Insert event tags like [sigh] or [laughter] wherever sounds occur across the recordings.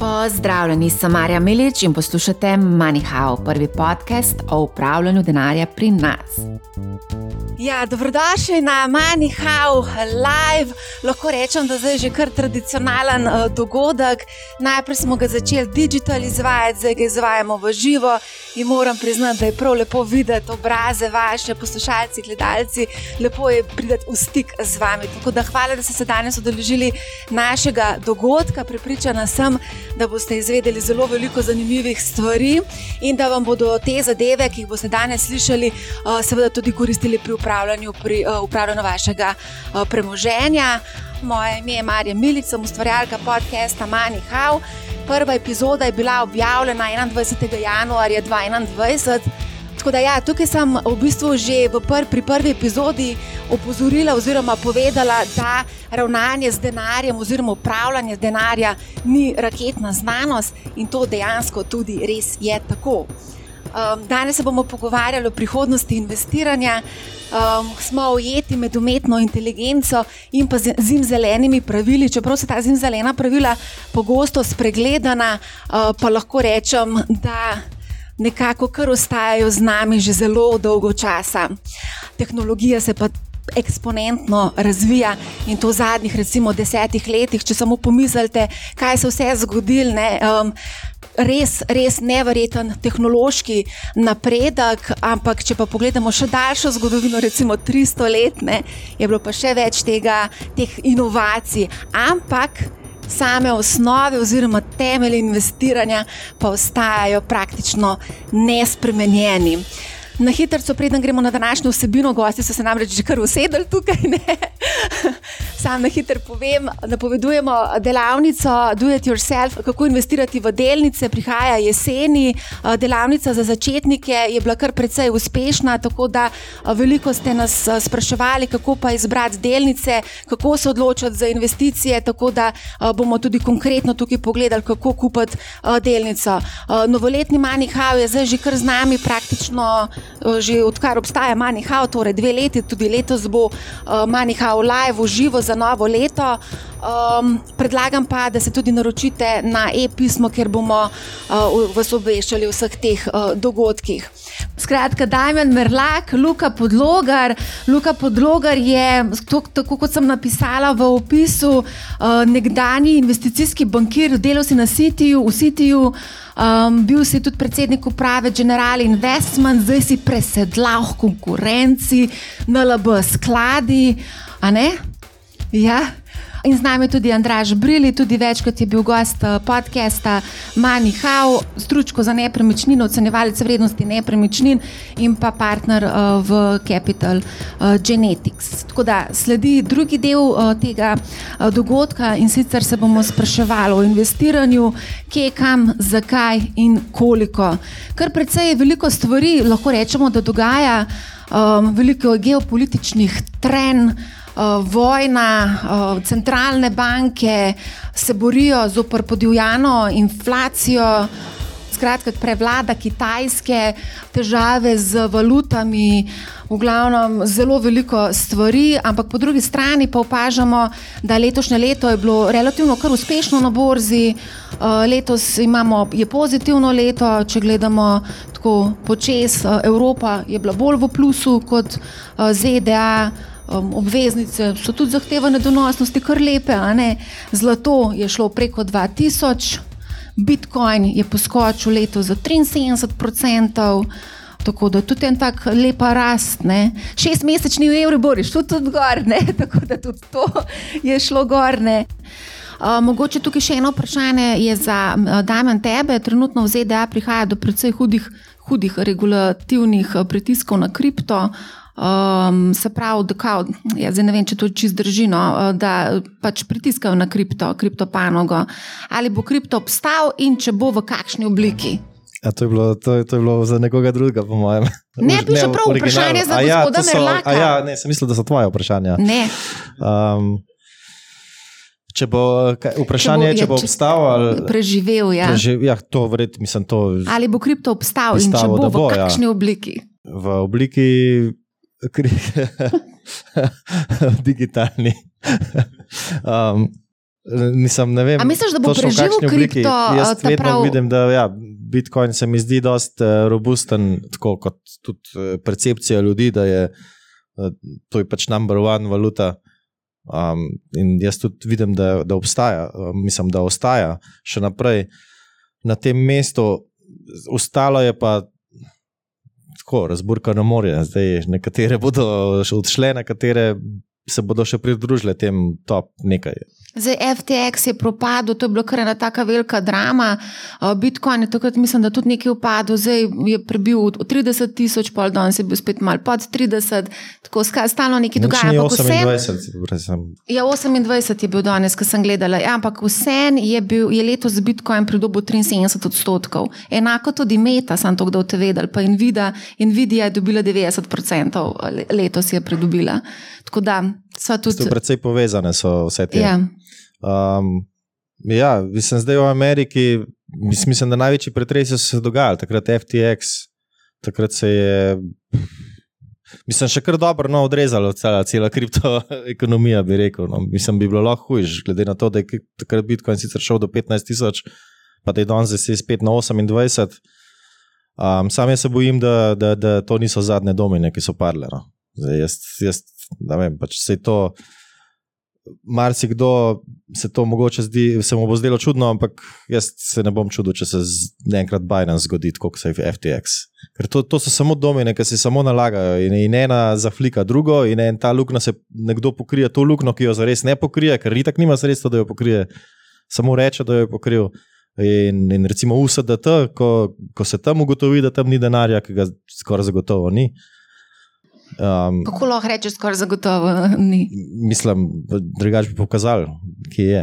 Pozdravljeni, sem Marja Milič in poslušate MoneyHow, prvi podcast o upravljanju denarja pri nas. Ja, dobrodošli na MoneyHow Live. Lahko rečem, da je že kar tradicionalen uh, dogodek. Najprej smo ga začeli digitalno izvajati, zdaj ga izvajamo v živo in moram priznati, da je prav lepo videti obraze vaše, poslušalci, gledalci. Lepo je priti v stik z vami. Tako da hvala, da ste se danes odeležili našega dogodka. Pripričana sem, da boste izvedeli zelo veliko zanimivih stvari in da vam bodo te zadeve, ki jih boste danes slišali, uh, seveda tudi koristili pri upravljanju pri uh, upravljanju vašega uh, premoženja. Moje ime je Marija Milic, sem ustvarjalka podcasta Money How. Prva epizoda je bila objavljena 21. januarja 2021. Tako da, ja, tukaj sem v bistvu že v pr pri prvi epizodi opozorila oziroma povedala, da ravnanje z denarjem oziroma upravljanje z denarjem ni raketna znanost in to dejansko tudi res je tako. Um, danes se bomo pogovarjali o prihodnosti investiranja. Um, smo ujeti med umetno inteligenco in pa zim zelenimi pravili. Čeprav so ta zim zelena pravila pogosto spregledana, uh, pa lahko rečem, da nekako kar ostajajo z nami že zelo dolgo časa. Tehnologija se pa eksponentno razvija in to v zadnjih, recimo, desetih letih. Če samo pomislite, kaj se vse zgodilo. Um, res, res nevreten tehnološki napredek, ampak če pa pogledamo še daljšo zgodovino, recimo 300 let, ne, je bilo pa še več tega, teh inovacij. Ampak same osnove oziroma temelje investiranja pa ostajajo praktično nespremenjeni. Na hitro, preden gremo na današnjo vsebino, gosti so se namreč že kar usedeli tukaj. Sam na hitro povem, da povedujemo delavnico Do It Yourself, kako investirati v delnice. Prihaja jeseni, delavnica za začetnike je bila kar precej uspešna, tako da veliko ste nas spraševali, kako pa izbrati delnice, kako se odločiti za investicije. Tako da bomo tudi konkretno tukaj pogledali, kako kupiti delnico. Novoletni Manihau je zdaj že kar z nami praktično. Eh, že odkar obstaja Manihau, torej dve leti, tudi letos bo uh, Manihau live v živo za novo leto. Um, predlagam pa, da se tudi naročite na e-pismo, ker bomo uh, vas obveščali o vseh teh uh, dogodkih. Skratka, Dajmen Merlak, Luka Podlogar. Luka Podlogar je, tako kot sem napisala v opisu, uh, nekdani investicijski bankir, delal si na Citiju, v Citiju. Um, bil si tudi predsednik uprave General Investment, zdaj si presedlal v konkurenci, na LB skladi. Ja. In z nami je tudi Andraž Brili, tudi večkrat je bil gost eh, podcasta Money How, stručko za nepremičnino, ocenjevalec vrednosti nepremičnin in pa partner uh, v Capital uh, Genetics. Tako da sledi drugi del tega dogodka in sicer se bomo spraševali o investiranju, kje, kam, zakaj in koliko. Kar precej je veliko stvari, lahko rečemo, da dogaja veliko geopolitičnih trenj. Eh, vojna, uh, centralne banke se borijo zoper podivjano inflacijo, skratka, prevlada kitajske, težave z valutami, v glavnem zelo veliko stvari, ampak po drugi strani pa opažamo, da letošnje leto je bilo relativno kar uspešno na borzi. Uh, letos imamo, je pozitivno leto, če gledamo tako počes. Evropa je bila bolj v plusu kot ZDA um, obveznice so tudi zahtevane donosnosti, kar lepe. Zlato je šlo preko 2000, Bitcoin je poskočil leto za 73%. Tako da tudi en tak lepa rast, ne. šest mesečni v evri boriš, tudi, tudi gor, ne. [laughs] tako da tudi to je šlo gor. Ne. Uh, mogoče tukaj še eno vprašanje je za uh, Damien tebe. Trenutno v ZDA prihaja do precej hudih, hudih regulativnih uh, pritiskov na kripto. Um, se pravi, da kao, ja, zdaj ne vem, če to čist držino, uh, da pač pritiskajo na kripto, kriptopanogo. Ali bo kripto obstal in če bo v kakšni obliki? Ja, to, je bilo, to, to je bilo za nekoga drugega, po mojem. Ne, piše prav vprašanje za ja, gospoda Merlaka. Ja, ne, sem mislil, da so tvoje vprašanja. Ne. Um, Če bo vprašanje, če bo, ja, če bo obstal ali preživel, ja. Preživ, ja to vred, mislim, to, ali bo kripto obstal in če bo, bo v ja. kakšni ja. obliki? V obliki [laughs] digitalni. um, Nisem, ne vem, A misliš, da bo točno preživel kripto, Jaz ta vedno prav- vidim, da ja, Bitcoin se mi zdi dosti uh, robusten, tako kot tudi uh, percepcija ljudi, da je to je pač number one valuta. Um, in jaz tudi vidim, da, da obstaja, mislim, da ostaja še naprej na tem mestu, ostalo je pa tako, razburkano morje. Zdaj, nekatere bodo odšle, nekatere se bodo še pridružile tem top nekaj. Zdaj, FTX je propadel, to je bila kar ena tako velika drama. Bitcoin je takrat, mislim, da tudi nekaj upadel, zdaj je prebil od 30 tisoč, pol danes je bil spet mal pod 30, tako stalno nekaj dogaja. vseeno- 28, brez sem. Ja, 28 je bil danes, ko sem gledala, ja, ampak vseeno je, bil- je letos Bitcoin pridobil 73 odstotkov. Enako tudi Meta, sem to kdo te vedel, pa Nvidia, Nvidia je dobila 90 odstotkov, letos je pridobila. Tako da so tudi. precej povezane so vse te. Ja. Um, ja, mislim, zdaj v Ameriki, mis- mislim, da največji pretresi so se dogajali, takrat FTX, takrat se je. Mislim, še kar dobro no, odrezalo cela, cela kriptoekonomija, [laughs] bi rekel. No. Mislim, bi bilo lahko hujš, glede na to, da je takrat Bitcoin sicer šel do 15 tisoč, pa da je danes zdaj spet na 28. Um, sam jaz se bojim, da, da, da to niso zadnje domine, ki so padle. No. Zdaj, jaz, jaz, ne vem, pač se je to. Marsikdo se to mogoče zdi, se mu bo zdelo čudno, ampak jaz se ne bom čudil, če se enkrat Binance zgodi, kot se je FTX. Ker to, to so samo domine, ki se samo nalagajo in, in ena zaflika drugo, in en ta luknja se nekdo pokrije to luknjo, ki jo zares ne pokrije, ker itak nima sredstva, da jo pokrije, samo reče, da jo je pokril. In, in recimo USDT, ko, ko se tam ugotovi, da tam ni denarja, ki ga skoraj zagotovo ni. Um, Kako lahko rečeš, skoraj zagotovo ni. mislim, drugače bi pokazali, kje je.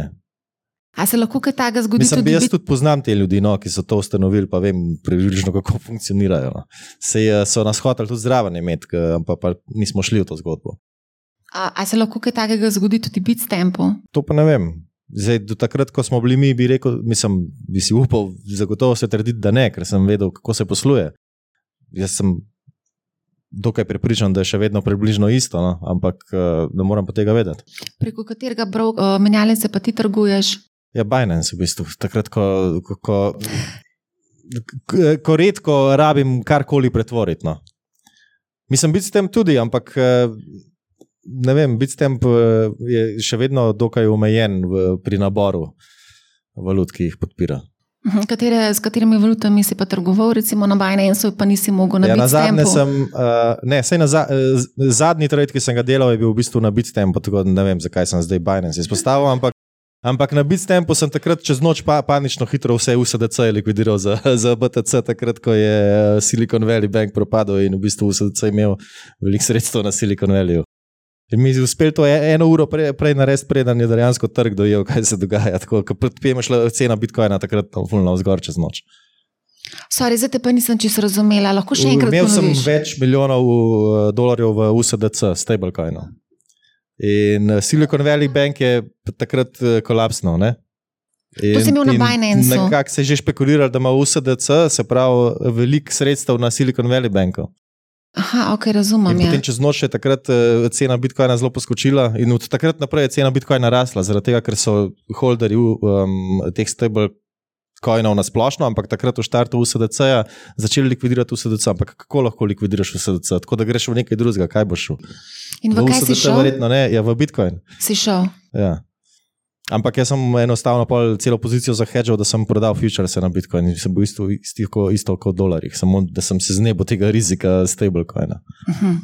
A se lahko kaj takega zgodi Mislim, tudi jaz bit- tudi poznam te ljudi, no, ki so to ustanovili, pa vem približno, kako funkcionirajo. No. Sej eh, so nas hoteli tudi zraven imeti, ke- pa, pa nismo šli v to zgodbo. A, a se lahko kaj takega zgodi tudi Bitstampu? To pa ne vem. Zdaj, do takrat, ko smo bili mi, bi rekel, mislim, bi si upal, zagotovo se trditi, da ne, ker sem vedel, kako se posluje. Jaz sem dokaj prepričan, da je še vedno približno isto, no? ampak eh, ne moram pa tega vedeti. Preko katerega uh, menjalnice pa ti trguješ? Ja, Binance v bistvu. Takrat, ko, ko, ko, ko, ko redko rabim karkoli pretvoriti. No. Mislim, biti s tem tudi, ampak eh, ne vem, biti s tem eh, je še vedno dokaj omejen v, pri naboru valut, ki jih podpira. Mhm, Katere, s katerimi valutami si pa trgoval, recimo na Binance, pa nisi mogel na Ja, na zadnje sem, uh, ne, sej na za, uh, zadnji trade, ki sem ga delal, je bil v bistvu na Bitstampu, tako da ne vem, zakaj sem zdaj Binance izpostavil, ampak, ampak na Bitstampu sem takrat čez noč pa, panično hitro vse USDC likvidiral za, [laughs] za BTC, takrat, ko je eh, Silicon Valley Bank propadel in v bistvu USDC imel veliko sredstev na Silicon Valleyju. In mi je uspelo to e- eno uro prej, prej narediti, preden je dejansko trg dojel, kaj se dogaja. Tako, ko predtem je šla cena Bitcoina takrat na fulno vzgor čez noč. Sorry, zdaj te pa nisem čisto razumela. Lahko še enkrat Imel sem več milijonov uh, dolarjev v USDC, stablecoinu. In uh, Silicon Valley Bank je takrat kolapsnil. Ne? In, si imel na in Binanceu. Nekako se je že špekuliral, da ima USDC, se pravi, veliko sredstev na Silicon Valley Banku. Aha, ok, In razumem. Ja. potem čez noč je takrat uh, cena Bitcoina zelo poskočila, in od takrat naprej je cena Bitcoina rasla, zaradi tega, ker so holderji um, teh stablecoinov na splošno, ampak takrat v štartu USDC-ja začeli likvidirati USDC. Ampak kako lahko likvidiraš USDC? Tako da greš v nekaj drugega, kaj boš šel? In v kaj si USDC šel? verjetno ne, ja, v Bitcoin. Si šel. Ja. Ampak jaz sem enostavno pol celo pozicijo zahedžal, da sem prodal futures na Bitcoin in sem bil isto, isto, isto kot v dolarjih, samo da sem se znebil tega rizika stablecoina. Mhm.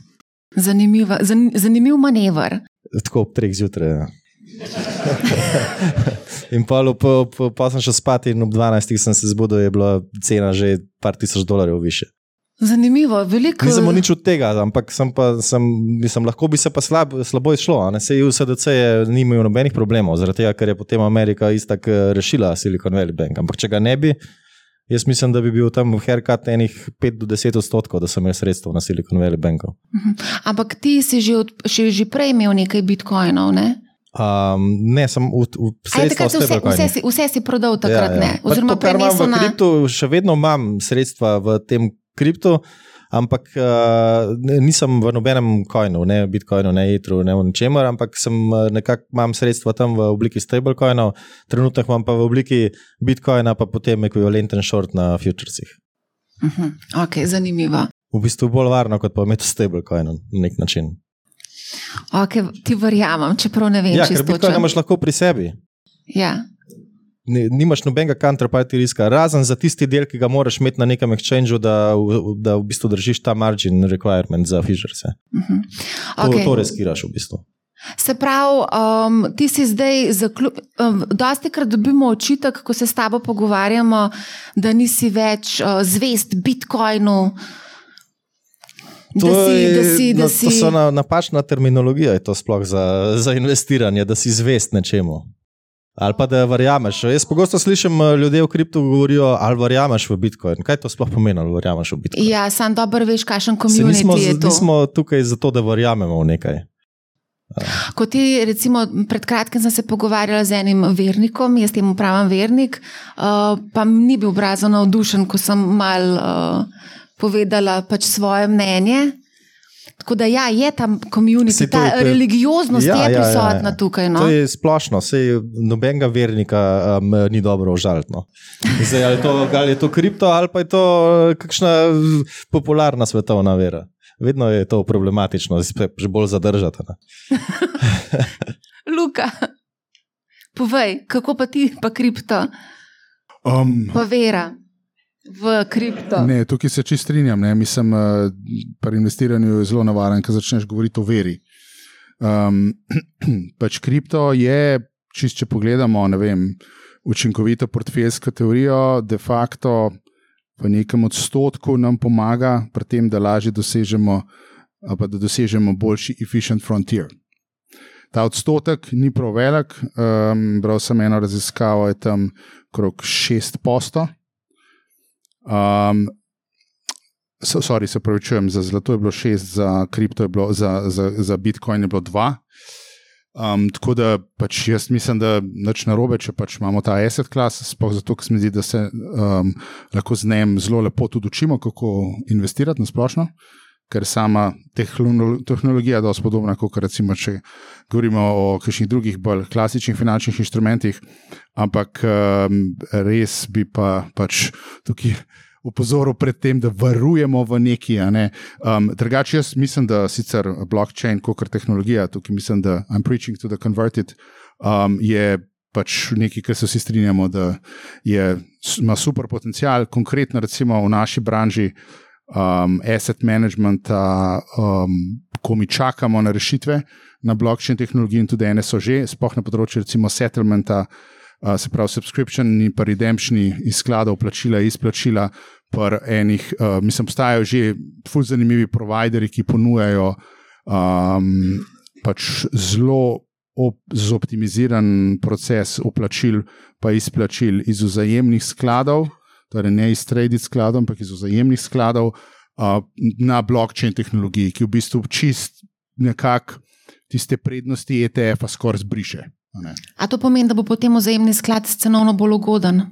Zanimiva, zan, zanimiv manever. Tako ob treh zjutraj. Ja. [laughs] in pa, pa, pa, pa sem šel spat, in ob 12 sem se zbudil, je bila cena že par tisoč dolarjev više. Zanimivo, veliko. Nisem nič od tega, ampak sem pa, sem, mislim, lahko bi se pa slab, slabo izšlo. a ne. Sej USDC je, ni imel nobenih problemov, zaradi tega, ker je potem Amerika istak eh, rešila Silicon Valley Bank. Ampak če ga ne bi, jaz mislim, da bi bil tam haircut enih 5 do 10 odstotkov, da sem imel sredstev na Silicon Valley Banku. Mhm. Ampak ti si že, od, še, že prej imel nekaj bitcoinov, ne? Um, ne, sem v, v sredstva vse, vse, si, vse si prodal takrat, ja, ja. ne? Pa Oziroma, to, kar imam v kriptu, še vedno imam sredstva v tem kriptu, ampak uh, nisem v nobenem coinu, ne Bitcoinu, ne Etru, ne v ničemer, ampak sem nekako imam sredstva tam v obliki stablecoinov, trenutno imam pa v obliki Bitcoina, pa potem ekvivalenten short na futuresih. Uh mhm. -huh. Ok, zanimivo. V bistvu bolj varno, kot pa imeti stablecoin na nek način. Ok, ti verjamem, čeprav ne vem, ja, če to imaš lahko pri sebi. Ja. Nimaš nobenega counterparty riska, razen za tisti del, ki ga moraš imeti na nekem exchangeu, da, da v bistvu držiš ta margin requirement za Fishers. Uh -huh. okay. To, to reskiraš v bistvu. Se pravi, um, ti si zdaj zaključil. Um, dosti krat dobimo očitek, ko se s tabo pogovarjamo, da nisi več uh, zvest Bitcoinu. To, da si, je, da si, da no, si... to so na, napačna terminologija, je to sploh za, za investiranje, da si zvest nečemu. Ali pa da verjameš. Jaz pogosto slišim eh, ljudi v kriptu govorijo, ali verjameš v Bitcoin. Kaj to sploh pomeni, ali verjameš v Bitcoin? Ja, sam dobro veš, kakšen komunit je to. Mi smo tukaj zato, da verjamemo v nekaj. Ko ti, recimo, pred kratkim sem se pogovarjala z enim vernikom, jaz temu pravim vernik, uh, pa ni bil obrazno navdušen, ko sem mal uh, povedala pač svoje mnenje. Tako da ja, je tam komunit, ta je, religioznost ja, je ja, prisotna ja, ja. tukaj. No? To je splošno, sej nobenega vernika um, ni dobro užaliti. No. Ali, ali je to kripto, ali pa je to uh, kakšna popularna svetovna vera. Vedno je to problematično, da se že bolj zadržate. [laughs] Luka, povej, kako pa ti, pa kripto? Um, pa vera v kripto. Ne, tukaj se čist strinjam. Ne. Mislim, uh, pri investiranju je zelo navaren, ker začneš govoriti o veri. Um, [clears throat] pač kripto je, čist, če pogledamo, vem, učinkovito portfeljsko teorijo, de facto v nekem odstotku nam pomaga pri tem, da lažje dosežemo, pa da dosežemo boljši efficient frontier. Ta odstotek ni prav velik, um, bral sem eno raziskavo, je tam okrog 6 posto. Um, so, sorry, se pravi, čujem, za zlato je bilo šest, za kripto je bilo, za, za, za bitcoin je bilo dva. Um, tako da pač jaz mislim, da nič narobe, če pač imamo ta asset class, sploh zato, ker se mi zdi, da se um, lahko z njim zelo lepo tudi učimo, kako investirati na splošno. Ker sama tehnologija je dosti podobna, kot recimo, če govorimo o kakšnih drugih bolj klasičnih finančnih inštrumentih, ampak um, res bi pa pač tukaj upozoril pred tem, da varujemo v neki. Ne. Um, drugače, jaz mislim, da sicer blockchain, kot tehnologija, tukaj mislim, da I'm preaching to the converted, um, je pač nekaj, kar se vsi strinjamo, da je, ima super potencial, konkretno recimo v naši branži. Um, asset management, um, ko mi čakamo na rešitve na blockchain tehnologiji, in tudi ene so že, spohne področje, recimo, settlementa, uh, se pravi, subscription in pa redemption iz skladov, plačila, izplačila, enih, uh, mislim, obstajajo že fulj zanimivi provideri, ki ponujajo um, pač zelo op zoptimiziran proces uplačil, pa izplačil iz vzajemnih skladov, torej ne iz tradit skladov, ampak iz vzajemnih skladov uh, na blockchain tehnologiji, ki v bistvu čist nekako tiste prednosti ETF-a skoraj zbriše. A to pomeni, da bo potem vzajemni sklad cenovno bolj ugoden?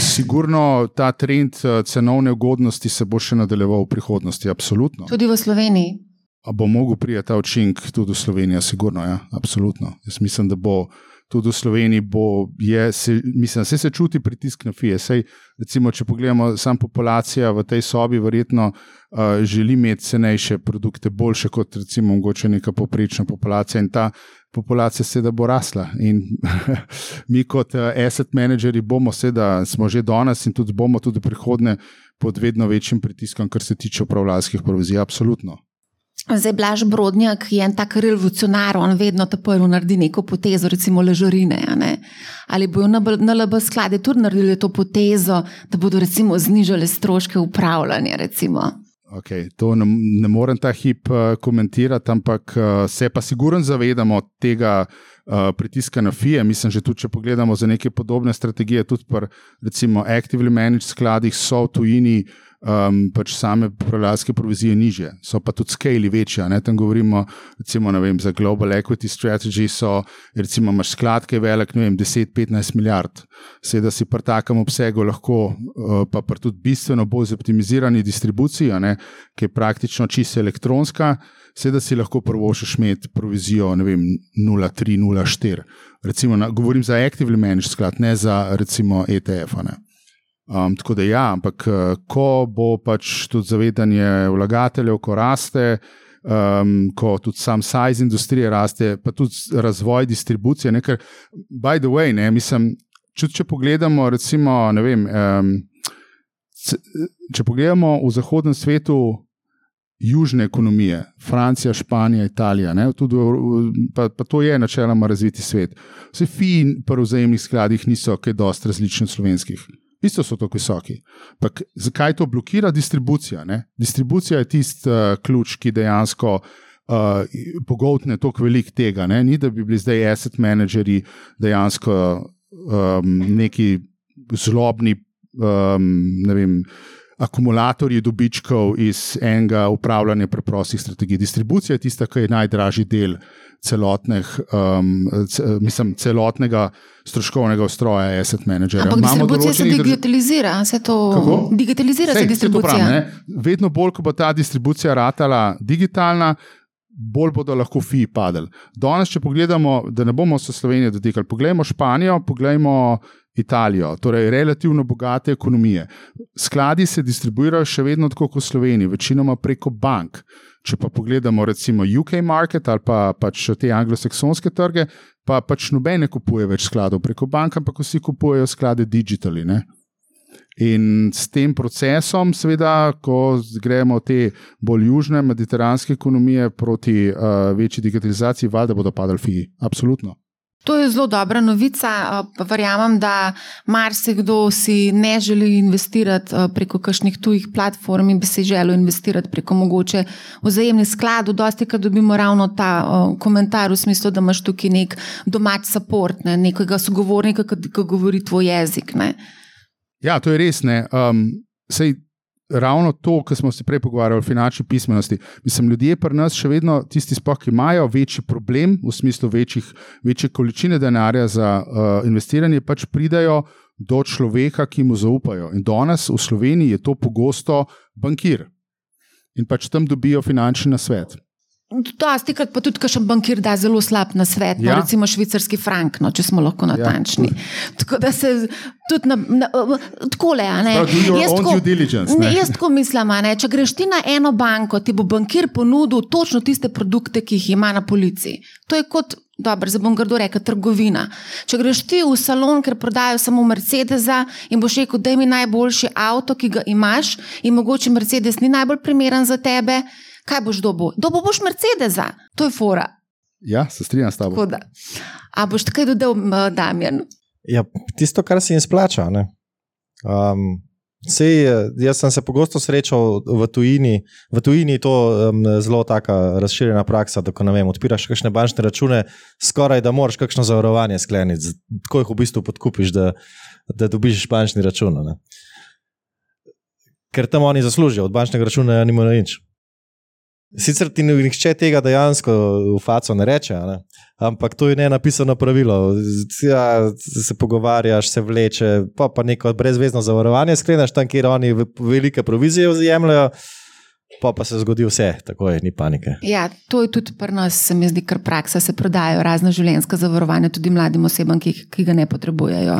Sigurno ta trend cenovne ugodnosti se bo še nadaljeval v prihodnosti, absolutno. Tudi v Sloveniji. A bo mogel prijeti ta učinek tudi v Sloveniji, sigurno, ja, absolutno. Jaz mislim, da bo tudi v Sloveniji, bo, je, se, mislim, se, se čuti pritisk na FIE. Sej, recimo, če pogledamo, sam populacija v tej sobi verjetno uh, želi imeti cenejše produkte, boljše kot recimo mogoče neka poprečna populacija in ta populacija seveda bo rasla. In [laughs] mi, kot uh, asset manageri, bomo seveda, smo že danes in tudi bomo tudi prihodne pod vedno večjim pritiskom, kar se tiče upravljalskih provizij. Absolutno. Zdaj, Blaž Brodnjak je en tak revolucionar, on vedno ta prvi naredi neko potezo, recimo ležorine. Ali bojo na LB skladi tudi naredili to potezo, da bodo recimo znižali stroške upravljanja? Okay, to ne, ne morem ta hip uh, komentirati, ampak uh, se pa sigurno zavedamo tega uh, pritiska na FIE. Mislim, že tudi, če pogledamo za neke podobne strategije, tudi pri, recimo, actively managed skladih so v tujini um, pač same upravljalske provizije niže, so pa tudi skali večje. Tam govorimo, recimo, vem, za Global Equity Strategy, so recimo imaš sklad, ki je velik 10-15 milijard. Seveda si pri takem obsegu lahko, uh, pa pa tudi bistveno bolj zoptimizirani distribuciji, ki je praktično čisto elektronska. Seveda si lahko prvošiš imeti provizijo 0,3-0,4. Recimo, na, govorim za actively managed sklad, ne za recimo ETF. Um, tako da ja, ampak eh, ko bo pač tudi zavedanje vlagateljev, ko raste, um, ko tudi sam size industrije raste, pa tudi razvoj distribucije. Ne, ker, by the way, ne, mislim, če, če pogledamo, recimo, vem, um, če pogledamo v zahodnem svetu. Južne ekonomije, Francija, Španija, Italija, tudi, pa, pa to je načeloma razviti svet. Vse fi pri vzajemnih skladih niso kaj dosti različni od slovenskih isto so tako visoki. Pak, zakaj to blokira distribucija? Ne? Distribucija je tisti uh, ključ, ki dejansko uh, pogotne toliko velik tega. Ne? Ni da bi bili zdaj asset manageri dejansko um, neki zlobni. Um, vem, Akumulatorji dobičkov iz enega upravljanja preprostih strategij. Distribucija je tista, ki je najdražji del um, mislim, celotnega stroškovnega ustroja, asset managerja. Ampak distribucija se digitalizira, se to Kako? digitalizira. Sej, se distribucija. Pravim, Vedno bolj, ko bo ta distribucija ratala digitalna. Bolj bodo lahko FI padli. Danes, če pogledamo, da ne bomo se Slovenije dotikali, pogledajmo Španijo, pogledajmo Italijo, torej relativno bogate ekonomije. Skladi se distribuirajo še vedno tako kot v Sloveniji, večinoma preko bank. Če pa pogledamo recimo UK market ali pa pač te anglosaksonske trge, pa pač noben ne kupuje več skladov preko bank, ampak vsi kupujejo sklade digitali. Ne? In s tem procesom, seveda, ko gremo te bolj južne mediteranske ekonomije proti uh, večji digitalizaciji, valjda bodo padali fiji. Absolutno. To je zelo dobra novica. Verjamem, da marsikdo si ne želi investirati preko kakšnih tujih platform in bi si želel investirati preko mogoče vzajemnih skladov. Dosti, kad dobimo ravno ta komentar v smislu, da imaš tukaj nek domač support, ne, nekega sogovornika, ki govori tvoj jezik. Ne. Ja, to je res. Um, sej, ravno to, kar smo se prej pogovarjali o finančni pismenosti. Mislim, ljudje pri nas še vedno, tisti, spoh, ki imajo večji problem, v smislu večjih, večje količine denarja za uh, investiranje, pač pridajo do človeka, ki mu zaupajo. In danes v Sloveniji je to pogosto bankir. In pač tam dobijo finančni nasvet. Dosti krat pa tudi, če bankir da zelo slab na svet, no, ja. recimo švicarski frank, no, če smo lahko natančni. Ja. Tako da se tudi na, na, tako le. Jaz, jaz tako mislim, ne, če greš ti na eno banko, ti bo bankir ponudil točno tiste produkte, ki jih ima na policiji. To je kot, dobro, zdaj bom grdo rekel, trgovina. Če greš ti v salon, ker prodajo samo Mercedesa in boš rekel, da je mi najboljši avto, ki ga imaš, in mogoče Mercedes ni najbolj primeren za tebe kaj boš dobil? Dobil boš Mercedesa, to je fora. Ja, se strinjam s tabo. A boš tako dodal, Damien? Ja, tisto, kar si jim splača. Um, sej, jaz sem se pogosto srečal v tujini, v tujini je to um, zelo razširjena praksa. Da, ko vem, odpiraš kakšne bančne račune, skoraj da moraš kakšno zavarovanje skleniti, tako jih v bistvu podkupiš, da, da dobiš bančni račun. Ne? Ker tam oni zaslužijo, od bančnega računa nimajo nič. Sicer ti nihče tega dejansko v faco ne reče, ne? ampak to je ne napisano pravilo. Ja, se pogovarjaš, se vleče, pa, pa neko brezvezno zavarovanje skleneš tam, kjer oni velike provizije vzjemljajo. Pa pa se zgodi vse, tako je, ni panike. Ja, to je tudi pri nas, se mi zdi, kar praksa. Se prodajajo razne življenjske zavarovanja tudi mladim osebam, ki, ki ga ne potrebujejo.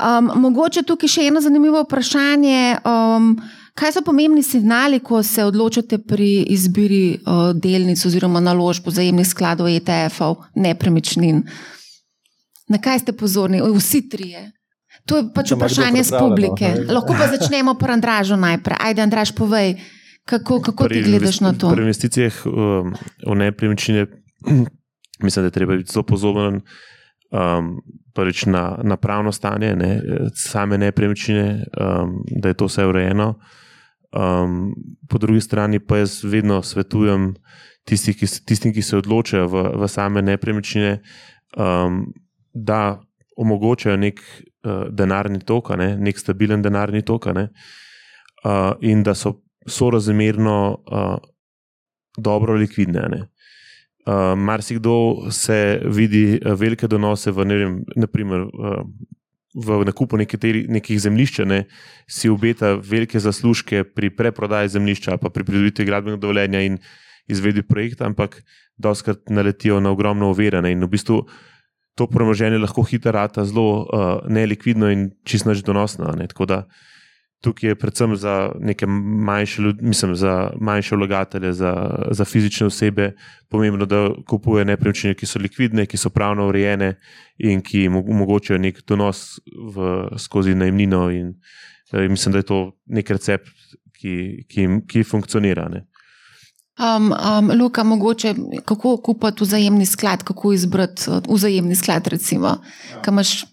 Um, mogoče tukaj še eno zanimivo vprašanje. Um, Kaj so pomembni signali, ko se odločate pri izbiri uh, delnic oziroma naložb vzajemnih skladov ETF-ov, nepremičnin? Na kaj ste pozorni, vsi trije? To je pač vprašanje z publike. Lahko pa začnemo po Andražu najprej. Ajde, Andraž, povej, kako, kako ti gledaš na to? Pri investicijah um, v nepremičnine [clears throat] mislim, da je treba biti zelo pozoren. Um, prvič na, na pravno stanje, ne, same nepremičnine, um, da je to vse urejeno. Um, po drugi strani pa jaz vedno svetujem tisti, ki, tistim, ki se odločajo v, v same nepremičnine, um, da omogočajo nek uh, denarni tok, ne, nek stabilen denarni tok, ne, uh, in da so sorazmerno uh, dobro likvidne. Ne. Uh, Marsikdo se vidi velike donose v, ne vem, naprimer, uh, v nakupu nekateri, nekih zemljišč, ne, si obeta velike zaslužke pri preprodaji zemljišča, pa pri pridobitvi gradbenega dovoljenja in izvedbi projekta, ampak doskrat naletijo na ogromno uverjene in v bistvu to premoženje lahko hitro rata zelo uh, nelikvidno in čisto donosno. Ne. Tako da tukaj je predvsem za neke manjše, mislim, za manjše vlagatelje, za, za fizične osebe pomembno, da kupujejo nepremičnine, ki so likvidne, ki so pravno urejene in ki omogočajo nek donos v, skozi najemnino. In, in eh, mislim, da je to nek recept, ki, ki, ki funkcionira. Ne. Um, um, Luka, mogoče kako kupiti vzajemni sklad, kako izbrati uh, vzajemni sklad, recimo, ja. kam imaš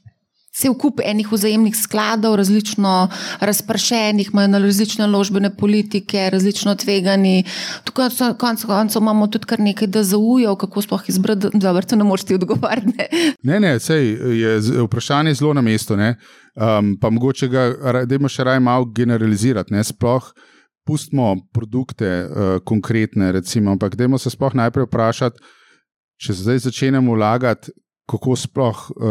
cel kup enih vzajemnih skladov, različno razpršenih, imajo na različne ložbene politike, različno tvegani. Tukaj so konec koncev imamo tudi kar nekaj, da zaujo, kako sploh izbrati, da vrto ne morete odgovarjati. Ne, ne, sej je vprašanje zelo na mestu, um, pa mogoče ga, da imaš še raj malo generalizirati, ne, sploh pustimo produkte, uh, konkretne, recimo, ampak dajmo se sploh najprej vprašati, če zdaj začenjamo vlagati, kako sploh uh,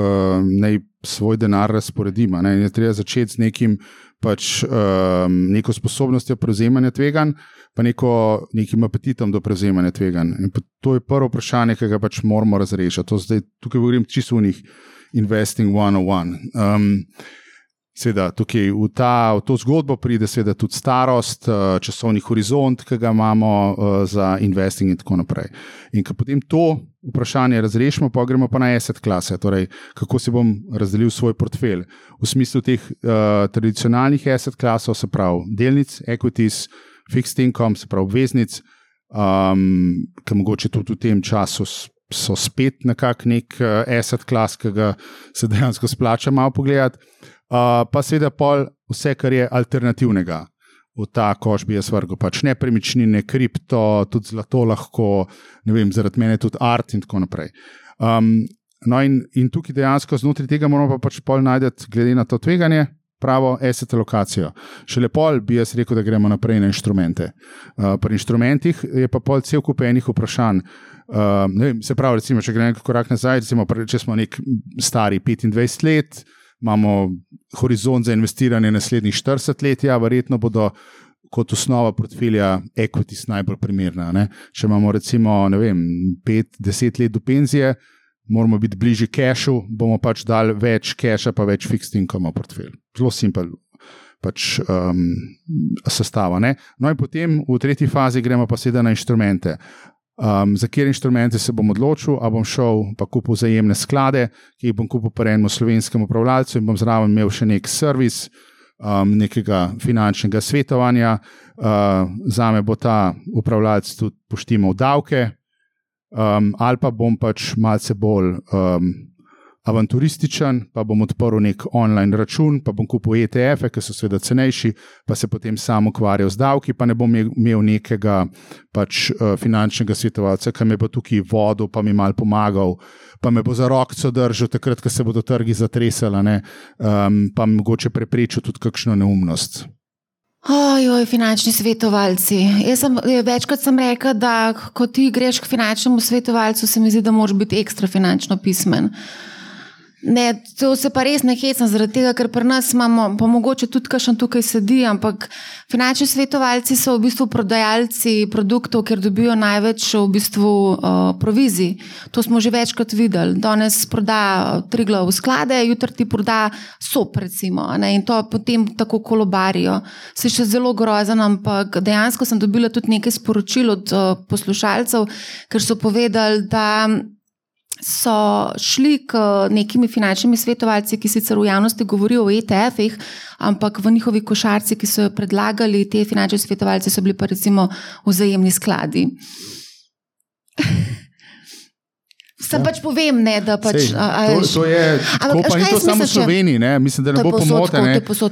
naj svoj denar razporedimo. Ne? Je treba začeti z nekim, pač, um, neko sposobnostjo prevzemanja tveganj, pa neko, nekim apetitom do prevzemanja tveganj. To je prvo vprašanje, ki ga pač moramo razrešiti. Zdaj, tukaj govorim čisto o njih. Investing 101. Um, Seveda, tukaj v, ta, v to zgodbo pride tudi starost, eh, časovni horizont, ki ga imamo uh, za investing, in tako naprej. In ko potem to vprašanje razrešimo, pa gremo pa na asset klase, torej kako si bom razdelil svoj portfelj. V smislu teh uh, tradicionalnih asset klasov, se pravi delnic, equities, fixed income, se pravi obveznic, um, ki mogoče tudi v tem času. So spet nekako nek asset klas, ki ga se dejansko splača malo pogledati pa seveda pol vse, kar je alternativnega. V ta koš bi jaz vrgel, pač nepremičnine, kripto, tudi zlato, lahko, ne vem, zaradi mene tudi art in tako naprej. Um, no, in, in tukaj dejansko znotraj tega moramo pa pač pol najti, glede na to tveganje, pravo asset lokacijo. Šele pol bi jaz rekel, da gremo naprej na inštrumente. Uh, pri inštrumentih je pa pol cel kup enih vprašanj. Uh, vem, se pravi, recimo, če gremo korak nazaj, recimo, če smo nek stari 25 let imamo horizont za investiranje naslednjih 40 let, ja, verjetno bodo kot osnova portfelja equities najbolj primerna. Ne? Če imamo recimo 5-10 let do penzije, moramo biti bližje cache, bomo pač dali več cache, pa več fixed income v portfelj. Zelo simpel. Pač, um, sestava. Ne? No, in potem v tretji fazi gremo pa sedaj na inštrumente. Um, za kjer inštrumente se bom odločil, ali bom šel pa kupil zajemne sklade, ki jih bom kupil po enem slovenskem upravljalcu in bom zraven imel še nek servis, um, nekega finančnega svetovanja. Uh, za me bo ta upravljalec tudi poštimal davke, um, ali pa bom pač malce bolj. Um, avanturističen, pa bom odprl nek online račun, pa bom kupil ETF-e, ki so seveda cenejši, pa se potem sam ukvarjal z davki, pa ne bom imel nekega pač, uh, finančnega svetovalca, ki me bo tukaj vodil, pa mi mal pomagal, pa me bo za roko držal, takrat, ko se bodo trgi zatresali, um, pa mogoče preprečil tudi kakšno neumnost. Ojoj, finančni svetovalci. Jaz sem večkrat sem rekel, da ko ti greš k finančnemu svetovalcu, se mi zdi, da moraš biti ekstra finančno pismen. Ne, to se pa res ne hecam, zaradi tega, ker pri nas imamo, pa mogoče tudi kakšen tukaj sedi, ampak finančni svetovalci so v bistvu prodajalci produktov, ker dobijo največ v bistvu uh, provizij. To smo že večkrat videli. Danes proda tri glav sklade, jutri ti proda sop, recimo, ne, in to potem tako kolobarijo. Se še zelo grozen, ampak dejansko sem dobila tudi nekaj sporočil od uh, poslušalcev, ker so povedali, da so šli k nekimi finančnimi svetovalci, ki sicer v javnosti govorijo o ETF-ih, ampak v njihovi košarci, ki so jo predlagali, te finančne svetovalce so bili pa recimo vzajemni skladi. [laughs] Sam ja. pač povem, ne, da pač. Sej, a, a, to, to je ampak, pa ni to samo v Sloveniji, ne? mislim, da ne bo pomote.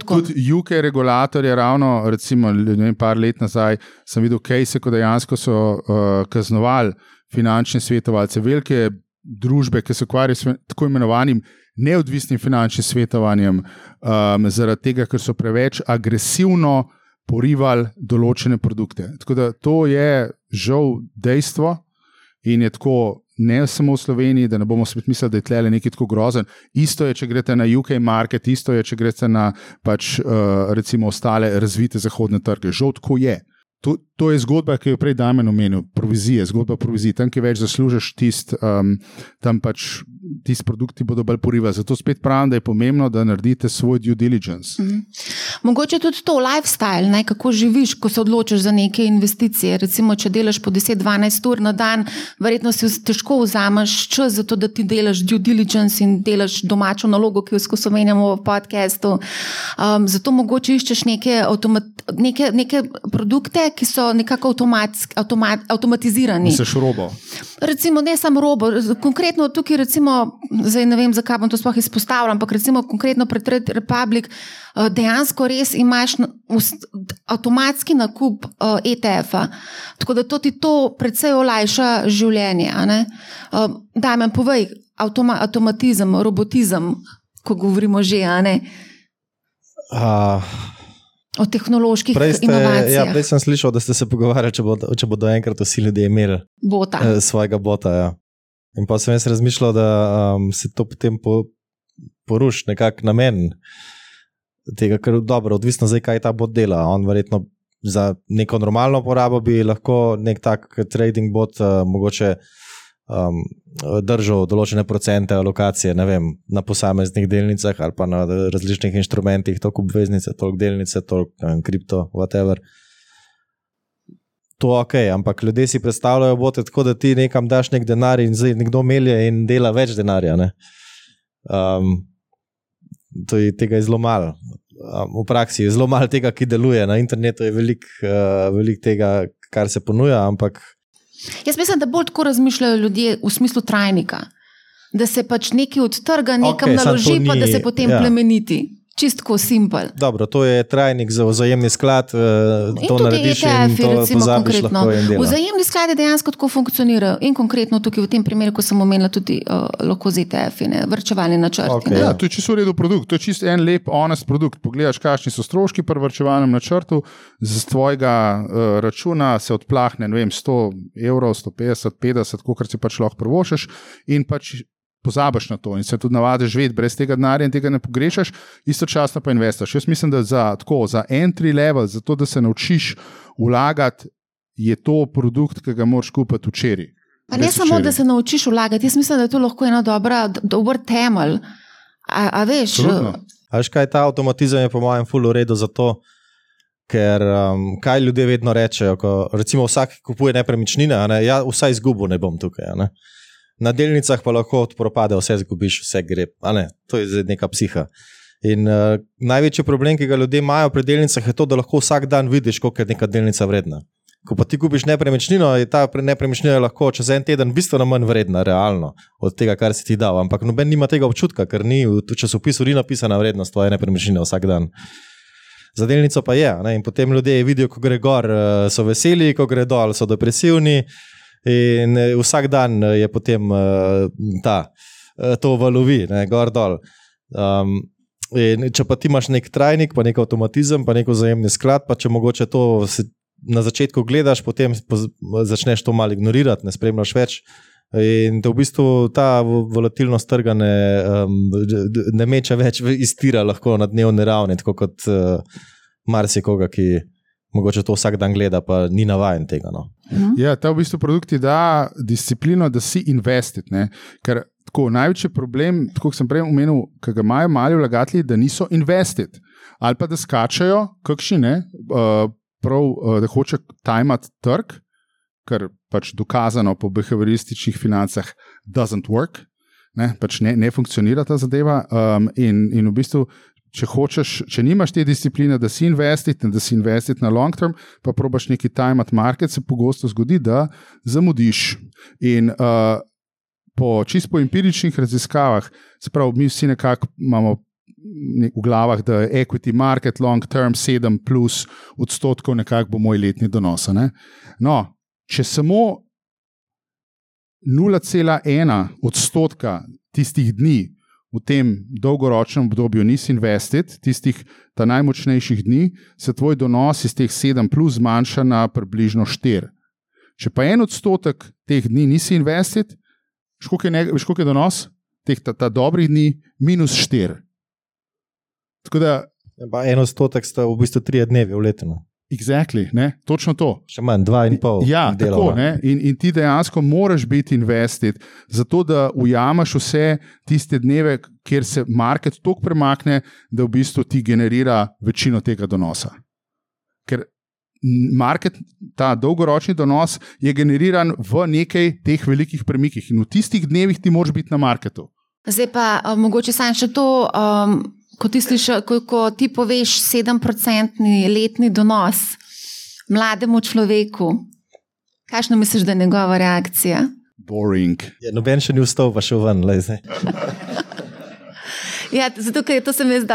Tudi UK regulator je ravno, recimo, ne, par let nazaj, sem videl, kaj se, ko dejansko so uh, kaznovali finančne svetovalce, velike družbe, ki se ukvarjajo s tako imenovanim neodvisnim finančnim svetovanjem, um, zaradi tega, ker so preveč agresivno porivali določene produkte. Tako da to je žal dejstvo in je tako. Ne samo v Sloveniji, da ne bomo spet mislili, da je tle nekaj tako grozen. Isto je, če greste na UK market, isto je, če greste na pač, uh, recimo ostale razvite zahodne trge. Žal tako je. To, to je zgodba, ki jo prej Damen omenil, provizije, zgodba provizije. Tam, ki več zaslužiš, tist, um, tam pač tisti produkti bodo bolj porivali. Zato spet pravim, da je pomembno, da naredite svoj due diligence. Mm -hmm. Mogoče tudi to lifestyle, ne, kako živiš, ko se odločiš za neke investicije. Recimo, če delaš po 10-12 ur na dan, verjetno si težko vzameš čas za to, da ti delaš due diligence in delaš domačo nalogo, ki jo skozi omenjamo v podkastu. Um, zato mogoče iščeš neke, neke, neke produkte, ki so nekako automat, avtomatizirani. Misliš robo? Recimo, ne samo robo, konkretno tukaj, recimo, zdaj ne vem, zakaj bom to sploh izpostavljal, ampak recimo konkretno pred Trade Republic eh, dejansko res imaš avtomatski nakup ETF-a. Tako da to ti to predvsej olajša življenje. Eh, Daj mi povej, avtoma, avtomatizem, robotizem, ko govorimo že, a ne. Uh o tehnoloških prej ste, inovacijah. Ja, prej sem slišal, da ste se pogovarjali, če bodo, če bodo enkrat vsi ljudje imeli bota. Eh, svojega bota. Ja. In pa sem jaz razmišljal, da um, se to potem po, poruši nekako namen tega, ker je dobro, odvisno zdaj, kaj ta bot dela. On verjetno za neko normalno porabo bi lahko nek tak trading bot uh, mogoče um, držal določene procente alokacije vem, na posameznih delnicah ali pa na različnih inštrumentih, toliko obveznice, toliko delnice, toliko kripto, whatever. To ok, ampak ljudje si predstavljajo bote tako, da ti nekam daš nek denar in zdaj nekdo melje in dela več denarja. Um, to je tega je zelo malo. Um, v praksi je zelo malo tega, ki deluje. Na internetu je veliko uh, velik tega, kar se ponuja, ampak Jaz mislim, da bolj tako razmišljajo ljudje v smislu trajnika. Da se pač nekaj od trga nekam okay, naloži, ni, pa da se potem ja. plemeniti čistko simpel. Dobro, to je trajnik za vzajemni sklad. Uh, to narediš ETF, in to recimo, konkretno. Vzajemni skladi dejansko tako funkcionirajo in konkretno tukaj v tem primeru, ko sem omenila tudi uh, lahko z ETF-i, vrčevalni načrt. Okay, ja, to je čisto uredu produkt, to je čisto en lep, honest produkt. Pogledaš, kakšni so stroški pri vrčevalnem načrtu, z tvojega uh, računa se odplahne vem, 100 evrov, 150, 50, koliko si pač lahko prvošeš in pač pozabiš na to in se tudi navadiš živeti brez tega denarja in tega ne pogrešaš, istočasno pa investiš. Jaz mislim, da za, tako, za entry level, za to, da se naučiš vlagati, je to produkt, ki ga moraš kupiti včeraj. Pa ne samo, včeri. da se naučiš vlagati, jaz mislim, da je to lahko ena dobra, dober temelj. A, a veš? A veš, kaj ta avtomatizem je po mojem fullu redu za to. Ker um, kaj ljudje vedno rečejo, ko recimo vsak kupuje nepremičnine, ne, ja, vsaj izgubo ne bom tukaj. Ne na delnicah pa lahko propade, vse zgubiš, vse gre. To je zdaj neka psiha. In uh, največji problem, ki ga ljudje imajo pri delnicah, je to, da lahko vsak dan vidiš, koliko je neka delnica vredna. Ko pa ti kupiš nepremičnino, je ta nepremičnina lahko čez en teden bistveno manj vredna, realno, od tega, kar si ti dal. Ampak noben nima tega občutka, ker ni v časopisu ni napisana vrednost tvoje nepremičnine vsak dan. Za delnico pa je. Ne? In potem ljudje vidijo, ko gre gor, eh, so veseli, ko gre dol, so depresivni. In eh, vsak dan eh, je potem uh, ta, to valovi, ne, gor dol. Um, če pa ti imaš nek trajnik, pa nek avtomatizem, pa neko zajemni sklad, pa če mogoče to na začetku gledaš, potem začneš to malo ignorirati, ne spremljaš več. In da v bistvu ta volatilnost trga ne, um, ne meče več iztira lahko na dnevni ravni, tako kot uh, marsikoga, ki mogoče to vsak dan gleda, pa ni navaden tega. No. Mhm. Ja, ta v bistvu produkt ti da disciplino, da si investit. Ker tako, največji problem, kot sem prej omenil, ki ga imajo mali vlagatelji, da niso investit. Ali pa da skačajo, kakšni ne, uh, prav, uh, da hoče tajmat trg, kar pač dokazano po behaviorističnih financah doesn't work. Ne, pač ne, ne funkcionira ta zadeva, um, in, in v bistvu če hočeš, če nimaš te discipline, da si investit in da si investit na long term, pa probaš neki time at market, se pogosto zgodi, da zamudiš. In uh, po čisto empiričnih raziskavah, se pravi, mi vsi nekako imamo. V glavah, da je equity market long term 7 plus odstotkov, nekako bo moj letni donos. No, če samo 0,1 odstotka tistih dni v tem dolgoročnem obdobju nisi invested, tistih najmočnejših dni, se tvoj donos iz teh 7 plus zmanjša na približno 4. Če pa en odstotek teh dni nisi invested, veš, koliko je, donos teh ta, ta dobrih dni, minus 4. Tako da, Pa en odstotek sta v bistvu tri dneve v letu. Exactly, ne, točno to. Še manj, dva in pol. Ja, delov, tako, ne? in, in ti dejansko moraš biti invested, zato da ujameš vse tiste dneve, kjer se market tako premakne, da v bistvu ti generira večino tega donosa. Ker market, ta dolgoročni donos je generiran v nekaj teh velikih premikih in v tistih dnevih ti moraš biti na marketu. Zdaj pa uh, mogoče sam še to, um, ko, ti sliša, ko, ko ti poveš 7-procentni letni donos mlademu človeku. Kakšno misliš, da je njegova reakcija? Boring. Ja, noben še ni vstal, pa še ven. lej, zdaj. [laughs] Ja, zato, ker to se mi zdi,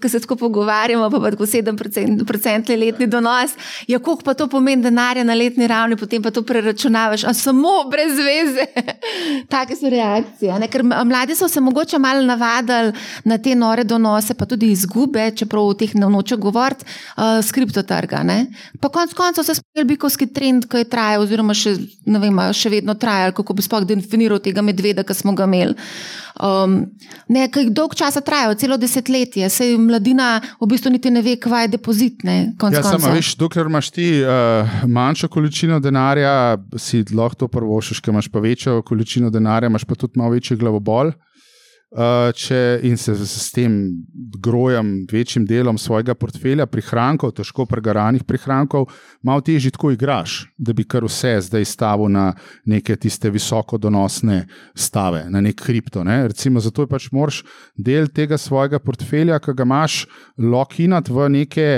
ko se tako pogovarjamo, pa, pa tako 7% letni donos. Ja, koliko pa to pomeni denarja na letni ravni, potem pa to preračunavaš, a samo brez veze. [laughs] Take so reakcije. Ne? Ker mladi so se mogoče malo navadili na te nore donose, pa tudi izgube, čeprav o teh ne noče govoriti, uh, s kriptotrga. Ne? Pa konec koncev se spomnil bikovski trend, ki je trajal, oziroma še, vem, še vedno trajal, kako bi sploh definiral tega medveda, ki smo ga imeli. Um, ne, kaj dolg časa trajajo, celo desetletje, se mladina v bistvu niti ne ve, kaj je depozit. Ne, konec Ja, samo veš, dokler imaš ti uh, manjšo količino denarja, si lahko to prvošiš, ker imaš pa večjo količino denarja, imaš pa tudi malo večji glavobol. Uh, če, in se s, s tem grojem, večjim delom svojega portfelja, prihrankov, težko pregaranih prihrankov, malo težje tako igraš, da bi kar vse zdaj stavil na neke tiste visoko donosne stave, na nek kripto. Ne? Recimo, zato je pač moraš del tega svojega portfelja, ki ga imaš, lokinat v neke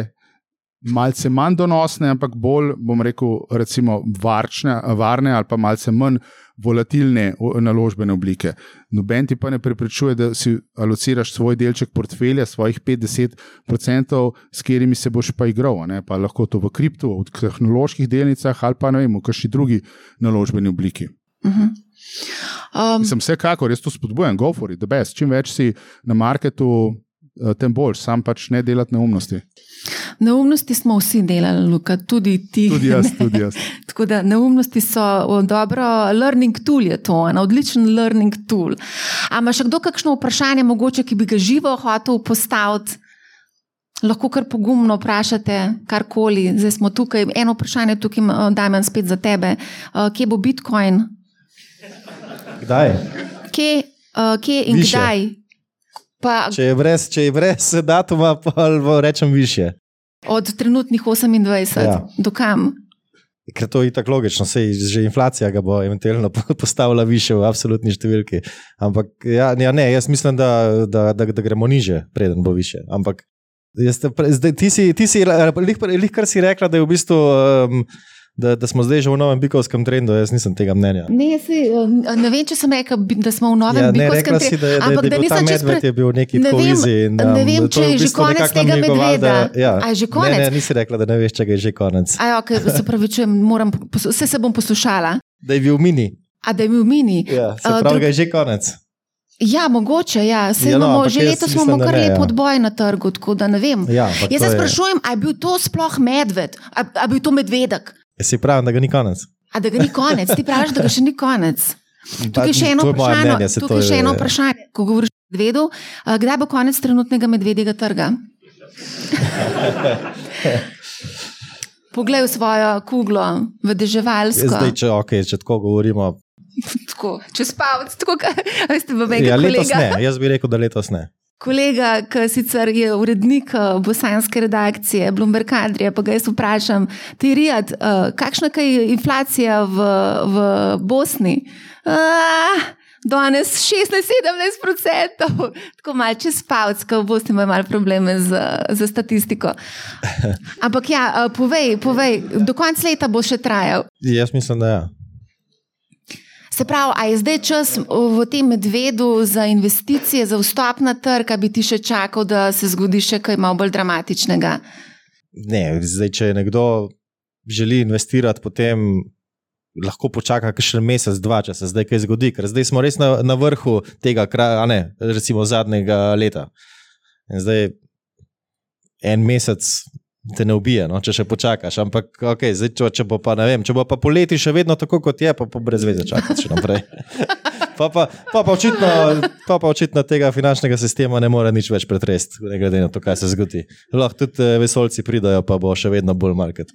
malce manj donosne, ampak bolj, bom rekel, recimo varčne, varne ali pa malce manj volatilne naložbene oblike. Noben ti pa ne preprečuje, da si alociraš svoj delček portfelja, svojih 50%, s katerimi se boš pa igral. Ne? Pa lahko to v kriptu, v tehnoloških delnicah ali pa ne vem, v kakšni drugi naložbeni obliki. Um, Sem vsekakor, jaz to spodbujam, go for it, the best. Čim več si na marketu, tem boljš, sam pač ne delati neumnosti. neumnosti smo vsi delali, Luka, tudi ti. Tudi jaz, ne. tudi jaz. [laughs] Tako da neumnosti so dobro, learning tool je to, en odličen learning tool. A ima še kdo kakšno vprašanje, mogoče, ki bi ga živo hotel postaviti? Lahko kar pogumno vprašate, karkoli. Zdaj smo tukaj. Eno vprašanje tukaj, eh, Damien, spet za tebe. Eh, Kje bo Bitcoin? Kdaj? Kje, uh, kje in Višje. kdaj? Pa Če je brez, če je brez datuma, pa rečem više. od trenutnih 28 Ja. do kam? Ker to je tako logično, sej že inflacija ga bo eventualno [laughs] postavila više v absolutni številki. Ampak ja, ja, ne, jaz mislim, da, da, da, da gremo niže, preden bo više. Ampak jaz zdaj, ti si, ti si lih, lih kar si rekla, da je v bistvu. Um, Da, da smo zdaj že v novem bikovskem trendu, jaz nisem tega mnenja. Ne, si, ne vem, če sem bi- da smo v novem Ja, ne, bikovskem rekla si, da, da, ampak da, da ta nisem čisto medved pre- je bil neki Ne vem- in, ne um, vem, to če je že konec tega namigoval, da- medveda. Ja, A je že Ne, konec? ne, nisi rekla, da ne veš, če je že konec. Aj, okay, [laughs] se pravi, čujem, moram, vse se bom poslušala. Da je bil mini. A da je bil mini. Ja, se A, pravi, drug- da je že konec. Ja, mogoče. Ja. Sej Ja, no, imamo, že letos imamo da kar ne, lep ja. odboj na trgu, tako da ne vem. Ja, Jaz se je- sprašujem, ali je bil to sploh medved, ali je bil to medvedek, Si pravi, da ga ni konec. a da ga ni konec. Ti praviš, da ga še ni konec. Tukaj je še eno je vprašanje. mnenje, Tukaj je še je- eno vprašanje, ko govoriš o medvedu. Kdaj bo konec trenutnega medvedjega trga? [laughs] Poglej v svojo kuglo, v deževalsko. Zdaj, če, okay, če tako govorimo. Tako, čez pavc, tako kot veste, v meni Ja, letos kolega. ne, jaz bi rekel, da letos ne. Kolega, ki sicer je urednik eh, bosanske redakcije Bloomberg Adrija, pa ga jaz vprašam, ti Rijad, uh, kakšna je inflacija v, v Bosni? Uh, Danes 16-17 procentov, tako malce čez pavc, v Bosni imajo malo probleme z, z statistiko. [laughs] Ampak ja, eh, povej, povej, do konca leta bo še trajal. Jaz mislim, da ja. Se pravi, a je zdaj čas v tem medvedu za investicije, za vstop na trg, bi ti še čakal, da se zgodi še kaj malo bolj dramatičnega? Ne, zdaj, če nekdo želi investirati, potem lahko počaka še mesec, dva, če se zdaj kaj zgodi, ker zdaj smo res na, na vrhu tega, a ne, recimo zadnjega leta. In zdaj en mesec te ne ubije, no, če še počakaš. Ampak, okay, zdaj, če, če, bo pa, vem, če bo pa poleti še vedno tako, kot je, pa, pa brez veze čakati še naprej. [laughs] Pa pa, pa, pa, očitno, pa pa očitno tega finančnega sistema ne more nič več pretresti, ne glede na to, kaj se zgodi. Lahko tudi eh, vesolci pridajo, pa bo še vedno bolj market.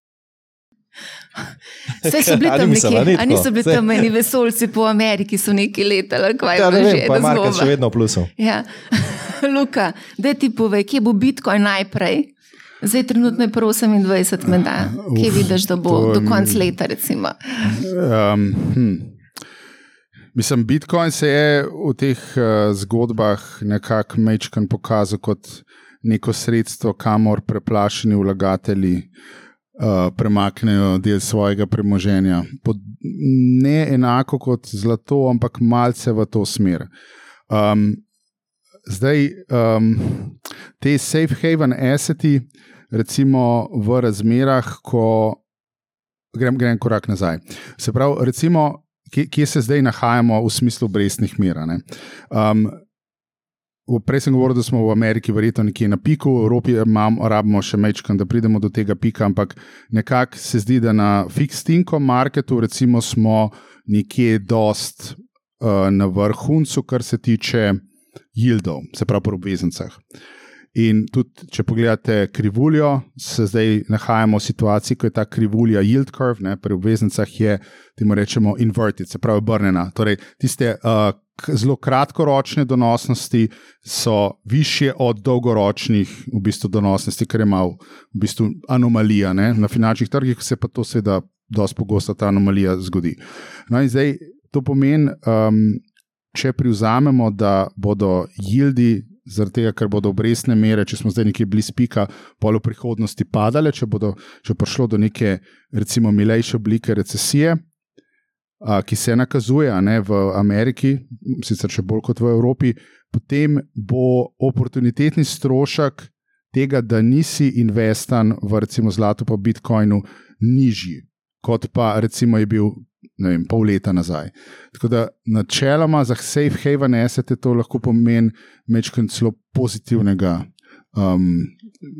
[laughs] Vse so bili tam neki, a niso bili tam meni vesolci po Ameriki, so neki letali, kaj ja, je že. Pa market še vedno plusov. Ja. [laughs] Luka, da ti povej, kje bo Bitcoin najprej? Zdaj, trenutno je prvo 28, menda. Kje vidiš, da bo to, do konca leta? Um, hm. Mislim, Bitcoin se je v teh uh, zgodbah nekako mečkan pokazal kot neko sredstvo, kamor preplašeni vlagatelji uh, premaknejo del svojega premoženja. Pod, ne enako kot zlato, ampak malce v to smer. Um, zdaj, um, te safe haven asseti, recimo v razmerah, ko grem, grem korak nazaj. Se pravi, recimo, kje, kje se zdaj nahajamo v smislu breznih mer. Um, Prej sem govoril, da smo v Ameriki verjetno nekje na piku, v Evropi imamo, rabimo še mečkam, da pridemo do tega pika, ampak nekako se zdi, da na fixed income marketu recimo smo nekje dost uh, na vrhuncu, kar se tiče yieldov, se pravi po obveznicah. In tudi, če pogledate krivuljo, se zdaj nahajamo v situaciji, ko je ta krivulja yield curve, ne, pri obveznicah je, temu rečemo, inverted, se pravi, obrnjena. Torej, tiste uh, zelo kratkoročne donosnosti so više od dolgoročnih v bistvu, donosnosti, kar je malo v bistvu anomalija. Ne. Na finančnih trgih se pa to seveda dosti pogosto ta anomalija zgodi. No, in zdaj to pomeni, um, če privzamemo, da bodo yieldi zaradi tega, ker bodo obrestne mere, če smo zdaj nekje blizu pika, polo prihodnosti padale, če bo prišlo do neke, recimo, milejše oblike recesije, a, ki se nakazuje ne, v Ameriki, sicer še bolj kot v Evropi, potem bo oportunitetni strošek tega, da nisi investan v recimo zlato pa Bitcoinu, nižji. Kot pa recimo je bil vem, pol leta nazaj. Tako da načeloma za safe haven asset to lahko pomeni mečkaj celo pozitivnega um,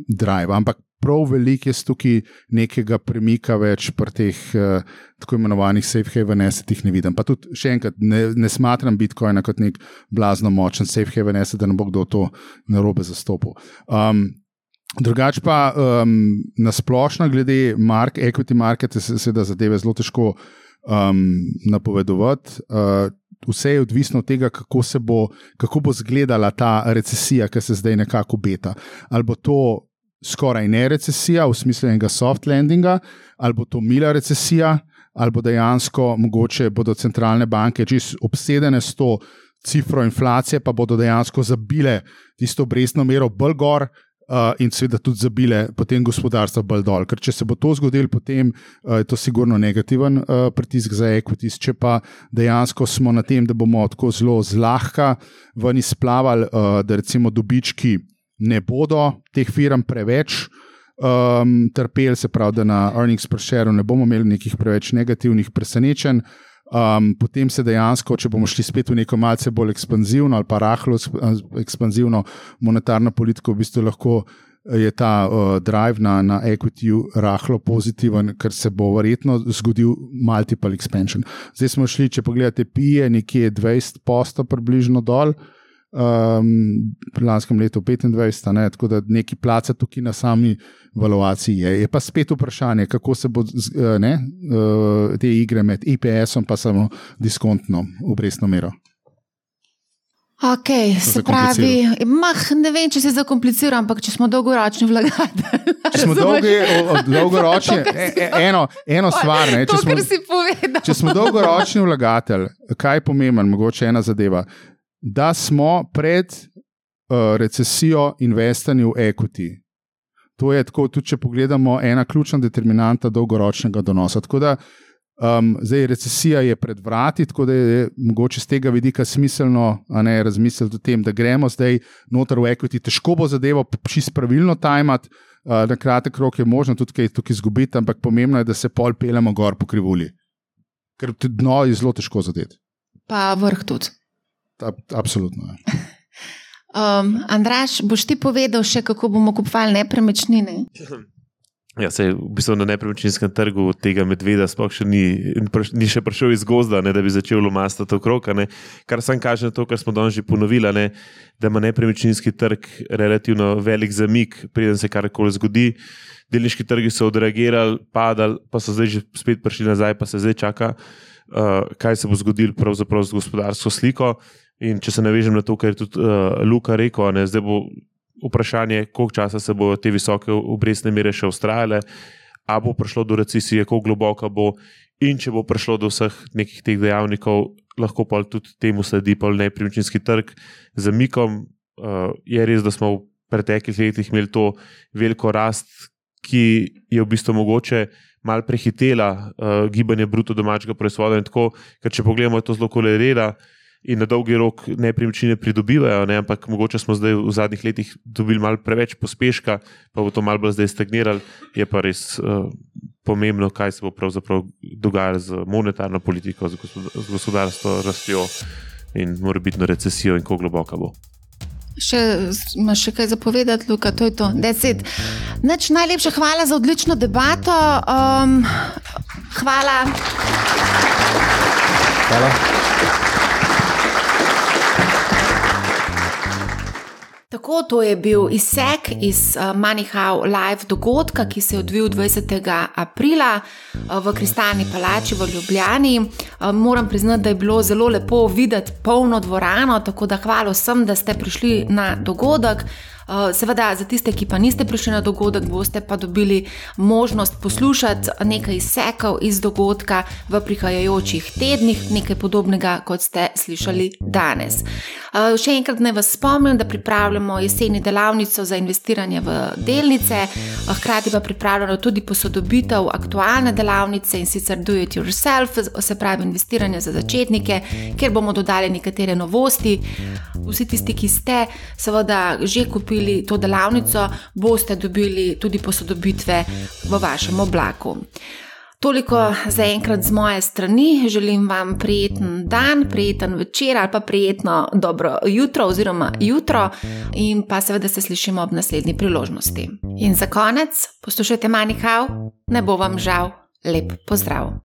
drive. Ampak prav veliko je tukaj nekega premika več pri teh uh, tako imenovanih safe haven assetih ne vidim. Pa tudi še enkrat ne, ne smatram Bitcoina kot nek blazno močen safe haven asset, da ne bo kdo to narobe zastopil. Um, Drugač pa um, na splošno, glede mark, equity markete, se seveda zadeve zelo težko um, napovedovati. Uh, vse je odvisno od tega, kako, bo, kako bo izgledala ta recesija, ki se zdaj nekako obeta. Ali bo to skoraj ne recesija, v smislu enega soft landinga, ali bo to mila recesija, ali bo dejansko mogoče bodo centralne banke čist obsedene s to. Cifro inflacije pa bodo dejansko zabile tisto obrestno mero bolj gor, uh, in seveda tudi zabile potem gospodarstvo bolj dol. Ker če se bo to zgodilo, potem uh, je to sigurno negativen uh, pritisk za equities. Če pa dejansko smo na tem, da bomo tako zelo zlahka ven izplavali, uh, da recimo dobički ne bodo teh firm preveč. Um, trpeli se pravi, da na earnings per share ne bomo imeli nekih preveč negativnih presenečenj, Um, potem se dejansko, če bomo šli spet v neko malce bolj ekspanzivno ali pa rahlo ekspanzivno monetarno politiko, v bistvu lahko eh, je ta uh, drive na, na equity rahlo pozitiven, ker se bo verjetno zgodil multiple expansion. Zdaj smo šli, če pogledate, pije nekje 20 posto približno dol um, lanskem letu 25, ne, tako da neki place tukaj na sami valuaciji je. Je pa spet vprašanje, kako se bo eh, ne, uh, te igre med IPS-om in samo diskontno obrestno mero. Ok, se pravi, mah, ne vem, če se zakomplicira, ampak če smo dolgoročni vlagatelji. Če smo [laughs] dolgi, dolgoročni, [laughs] e, e, eno, eno stvar. Ne, če, smo, če smo dolgoročni vlagatelj, kaj je pomembno, mogoče ena zadeva da smo pred uh, recesijo investirali v equity. To je tako, tudi če pogledamo, ena ključna determinanta dolgoročnega donosa. Tako da um, zdaj recesija je pred vrati, tako da je mogoče z tega vidika smiselno ne, razmisliti o tem, da gremo zdaj noter v equity. Težko bo zadevo čist pravilno tajmati, uh, na kratek rok je možno tudi kaj tukaj izgubiti, ampak pomembno je, da se pol pelemo gor po krivulji. ker dno je zelo težko zadeti. Pa vrh tudi. Ta, absolutno. Ja. [laughs] Um, Andraš, boš ti povedal še, kako bomo kupovali nepremičnine? [clears throat] Ja, se, v bistvu na nepremičninskem trgu tega medveda sploh še ni, ni še prišel iz gozda, ne, da bi začel lomastati okrog. Kar sam kaže to, kar smo danes že ponovili, ne, da ima nepremičninski trg relativno velik zamik, preden se karkoli zgodi. Delniški trgi so odreagirali, padali, pa so zdaj že spet prišli nazaj, pa se zdaj čaka, uh, kaj se bo zgodilo z gospodarsko sliko. In če se navežem na to, kar je tudi uh, Luka rekel, ne, zdaj bo vprašanje, koliko časa se bodo te visoke obrestne mere še ustrajale, ali bo prišlo do recesije, kako globoka bo, in če bo prišlo do vseh nekih teh dejavnikov, lahko pa tudi temu sledi nepremičninski trg z zamikom. Uh, je res, da smo v preteklih letih imeli to veliko rast, ki je v bistvu mogoče. Mal prehitela uh, gibanje bruto domačega proizvoda, in tako, ker če pogledamo, je to zelo kolerira, uh, in na dolgi rok nepremičnine pridobivajo, ne? ampak mogoče smo zdaj v zadnjih letih dobili malo preveč pospeška, pa bo to malo bolj zdaj stagniralo. Je pa res uh, pomembno, kaj se bo pravzaprav dogajalo z monetarno politiko, z gospodarstvo, rastjo in morbitno recesijo in kako globoka bo. Še, imaš še kaj zapovedati, Luka, to je to. Neč, najlepša hvala za odlično debato. Um, hvala. Hvala. Tako, to je bil izsek iz uh, Moneyhow Live dogodka, ki se je odvil 20. aprila uh, v Kristalni palači v Ljubljani. Uh, moram priznati, da je bilo zelo lepo videti polno dvorano, tako da hvala vsem, da ste prišli na dogodek. Eh, seveda, za tiste, ki pa niste prišli na dogodek, boste pa dobili možnost poslušati nekaj izsekov iz dogodka v prihajajočih tednih, nekaj podobnega, kot ste slišali danes. Eh, še enkrat naj vas spomnim, da pripravljamo jeseni delavnico za investiranje v delnice, eh, hkrati pa pripravljamo tudi posodobitev aktualne delavnice in sicer Do It Yourself, se pravi investiranje za začetnike, kjer bomo dodali nekatere novosti. Vsi tisti, ki ste seveda že kupili kupili to delavnico, boste dobili tudi posodobitve v vašem oblaku. Toliko za enkrat z moje strani. Želim vam prijeten dan, prijeten večer ali pa prijetno dobro jutro oziroma jutro in pa seveda se slišimo ob naslednji priložnosti. In za konec, poslušajte Manihau, ne bo vam žal, lep pozdrav.